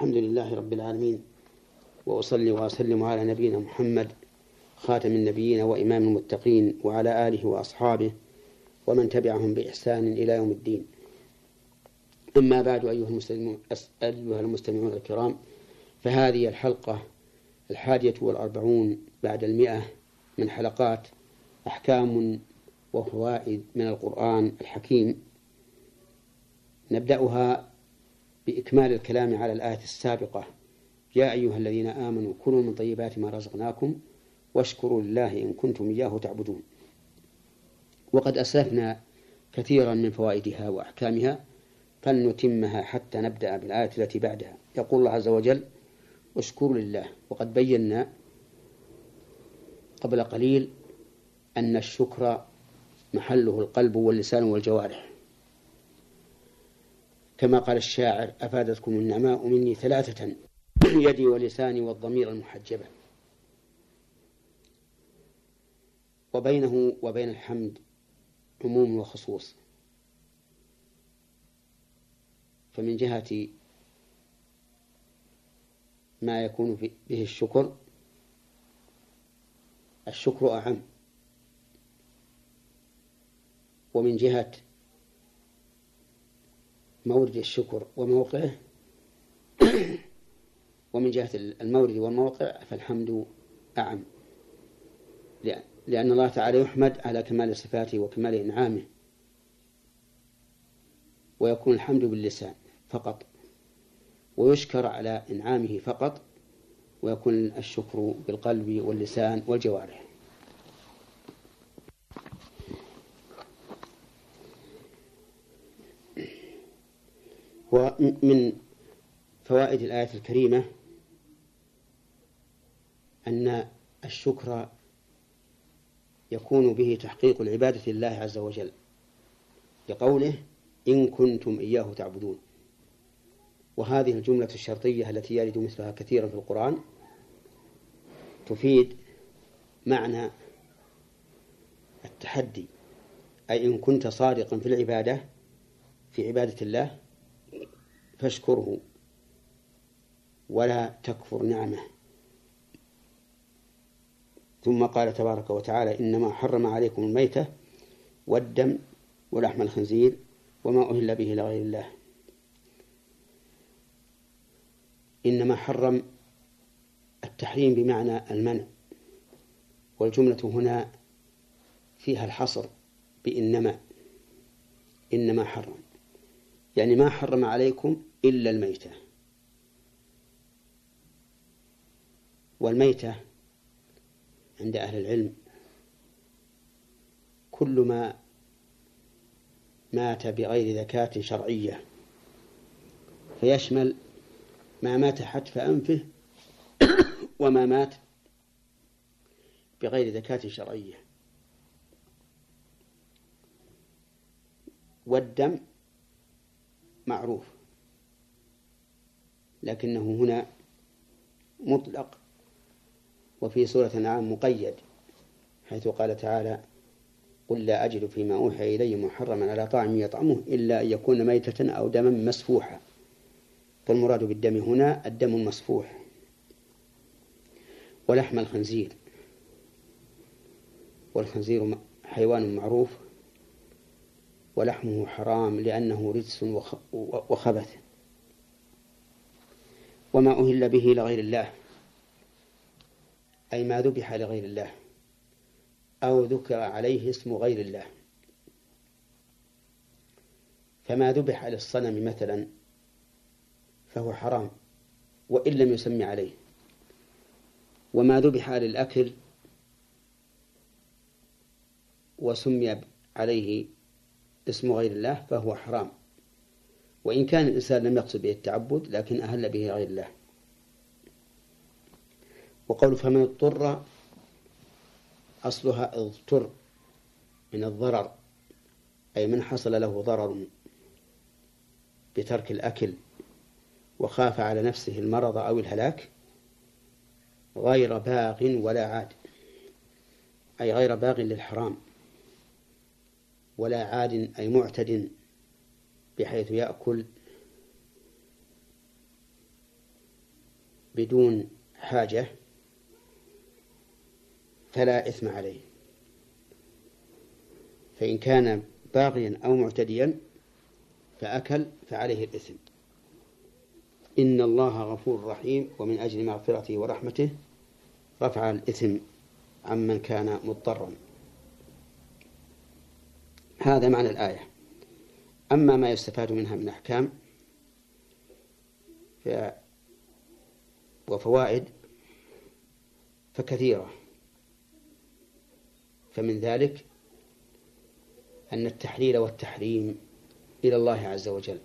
الحمد لله رب العالمين وأصلي وأسلم على نبينا محمد خاتم النبيين وإمام المتقين وعلى آله وأصحابه ومن تبعهم بإحسان إلى يوم الدين. أما بعد أيها المسلمون أيها المستمعون الكرام فهذه الحلقة الحادية والأربعون بعد المئة من حلقات أحكام وفوائد من القرآن الحكيم. نبدأها بإكمال الكلام على الآية السابقة. يا أيها الذين آمنوا كلوا من طيبات ما رزقناكم واشكروا لله إن كنتم إياه تعبدون. وقد أسلفنا كثيرا من فوائدها وأحكامها فلنتمها حتى نبدأ بالآية التي بعدها. يقول الله عز وجل اشكروا لله. وقد بينا قبل قليل أن الشكر محله القلب واللسان والجوارح. كما قال الشاعر أفادتكم النعماء مني ثلاثة يدي ولساني والضمير المحجبة. وبينه وبين الحمد عموم وخصوص. فمن جهة ما يكون به الشكر الشكر أعم. ومن جهة مورد الشكر وموقعه. ومن جهة المورد والموقع فالحمد أعم. لأن الله تعالى يحمد على كمال صفاته وكمال إنعامه. ويكون الحمد باللسان فقط. ويشكر على إنعامه فقط. ويكون الشكر بالقلب واللسان والجوارح. ومن فوائد الآية الكريمة أن الشكر يكون به تحقيق العبادة لله عز وجل لقوله إن كنتم إياه تعبدون. وهذه الجملة الشرطية التي يرد مثلها كثيرا في القرآن تفيد معنى التحدي أي إن كنت صادقا في العبادة في عبادة الله فاشكره ولا تكفر نعمه. ثم قال تبارك وتعالى إنما حرم عليكم الميتة والدم ولحم الخنزير وما أهل به لغير الله. إنما حرم التحريم بمعنى المنع والجملة هنا فيها الحصر بإنما إنما حرم. يعني ما حرم عليكم إلا الميتة. والميتة عند أهل العلم كل ما مات بغير ذكاة شرعية فيشمل ما مات حتف أنفه وما مات بغير ذكاة شرعية. والدم معروف. لكنه هنا مطلق وفي سورة الأنعام مقيد حيث قال تعالى قل لا أجد فيما أوحي إلي محرما على طاعم يطعمه إلا أن يكون ميتة أو دما مسفوحا. فالمراد بالدم هنا الدم المسفوح ولحم الخنزير. والخنزير حيوان معروف ولحمه حرام لأنه رجس وخبث. وما أهل به لغير الله. أي ما ذبح لغير الله. أو ذكر عليه اسم غير الله. فما ذبح للصنم مثلا فهو حرام وإن لم يسمي عليه. وما ذبح للأكل وسمي عليه اسم غير الله فهو حرام. وإن كان الإنسان لم يقصد به التعبد لكن أهل به غير الله. وقول فمن اضطر أصلها اضطر من الضرر أي من حصل له ضرر بترك الأكل وخاف على نفسه المرض أو الهلاك غير باغ ولا عاد أي غير باغ للحرام ولا عاد أي معتد بحيث يأكل بدون حاجة فلا إثم عليه. فإن كان باغيا أو معتديا فأكل فعليه الإثم. إن الله غفور رحيم ومن أجل مغفرته ورحمته رفع الإثم عمن كان مضطرا. هذا معنى الآية. أما ما يستفاد منها من أحكام ف وفوائد فكثيرة. فمن ذلك أن التحليل والتحريم إلى الله عز وجل.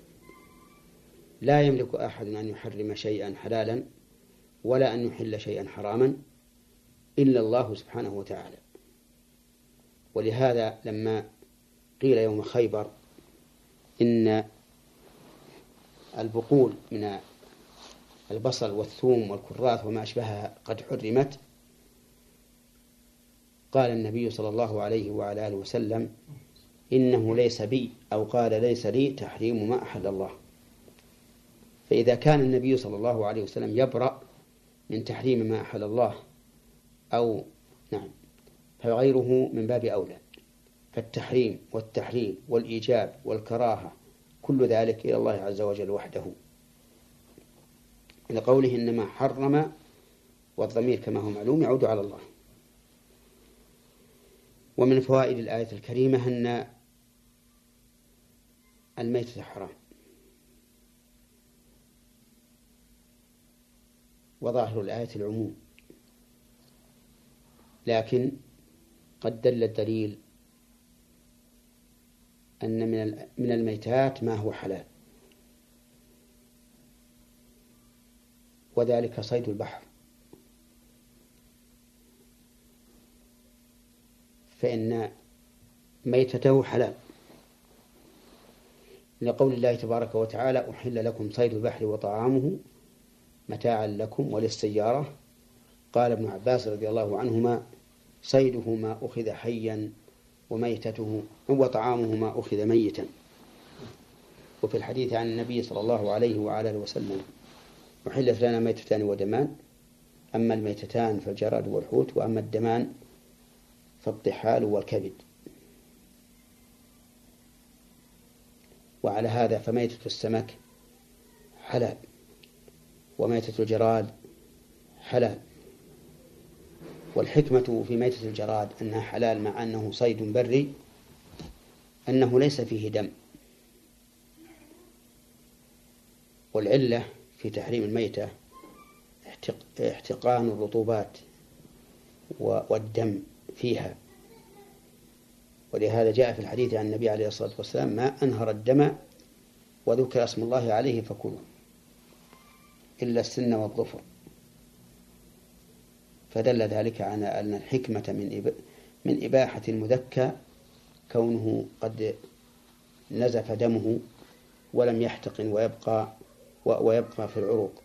لا يملك أحد أن يحرم شيئا حلالا ولا أن يحل شيئا حراما إلا الله سبحانه وتعالى. ولهذا لما قيل يوم خيبر إن البقول من البصل والثوم والكراث وما أشبهها قد حرمت. قال النبي صلى الله عليه وعلى آله وسلم إنه ليس بي أو قال ليس لي تحريم ما أحل الله. فإذا كان النبي صلى الله عليه وسلم يبرأ من تحريم ما أحل الله أو نعم فغيره من باب أولى. فالتحريم والتحليل والإيجاب والكراهة كل ذلك إلى الله عز وجل وحده. لقوله إنما حرم والضمير كما هو معلوم يعود على الله. ومن فوائد الآية الكريمة أن الميتة حرام. وظاهر الآية العموم. لكن قد دل الدليل أن من من الميتات ما هو حلال. وذلك صيد البحر. فإن ميتته حلال. لقول الله تبارك وتعالى أحل لكم صيد البحر وطعامه متاعا لكم وللسيارة. قال ابن عباس رضي الله عنهما صيده ما أخذ حيا وميتته وطعامه ما أخذ ميتا. وفي الحديث عن النبي صلى الله عليه وعلى آله وسلم أحلت لنا ميتتان ودمان. أما الميتتان فالجراد والحوت وأما الدمان فالطحال والكبد. وعلى هذا فميتة السمك حلال وميتة الجراد حلال. والحكمة في ميتة الجراد أنها حلال مع أنه صيد بري أنه ليس فيه دم. والعلة في تحريم الميتة احتقان الرطوبات والدم فيها. ولهذا جاء في الحديث عن النبي عليه الصلاة والسلام ما أنهر الدم وذكر اسم الله عليه فكلوا إلا السن والظفر. فدل ذلك على أن الحكمة من من إباحة المذكى كونه قد نزف دمه ولم يحتقن ويبقى ويبقى في العروق.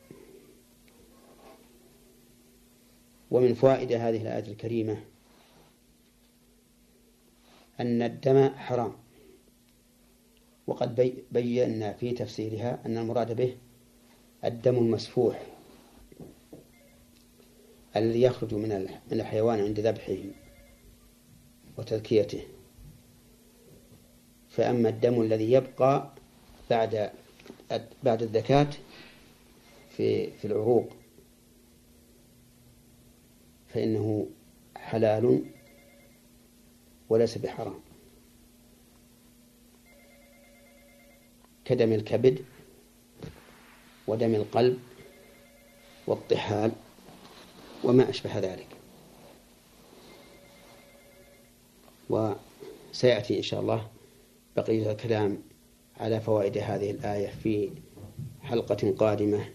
ومن فوائد هذه الآية الكريمة أن الدم حرام. وقد بينا في تفسيرها أن المراد به الدم المسفوح. الذي يخرج من الحيوان عند ذبحه وتذكيته. فأما الدم الذي يبقى بعد بعد الزكاة في في العروق فإنه حلال وليس بحرام. كدم الكبد ودم القلب والطحال وما أشبه ذلك. وسيأتي إن شاء الله بقية الكلام على فوائد هذه الآية في حلقة قادمة.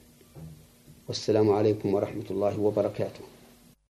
والسلام عليكم ورحمة الله وبركاته.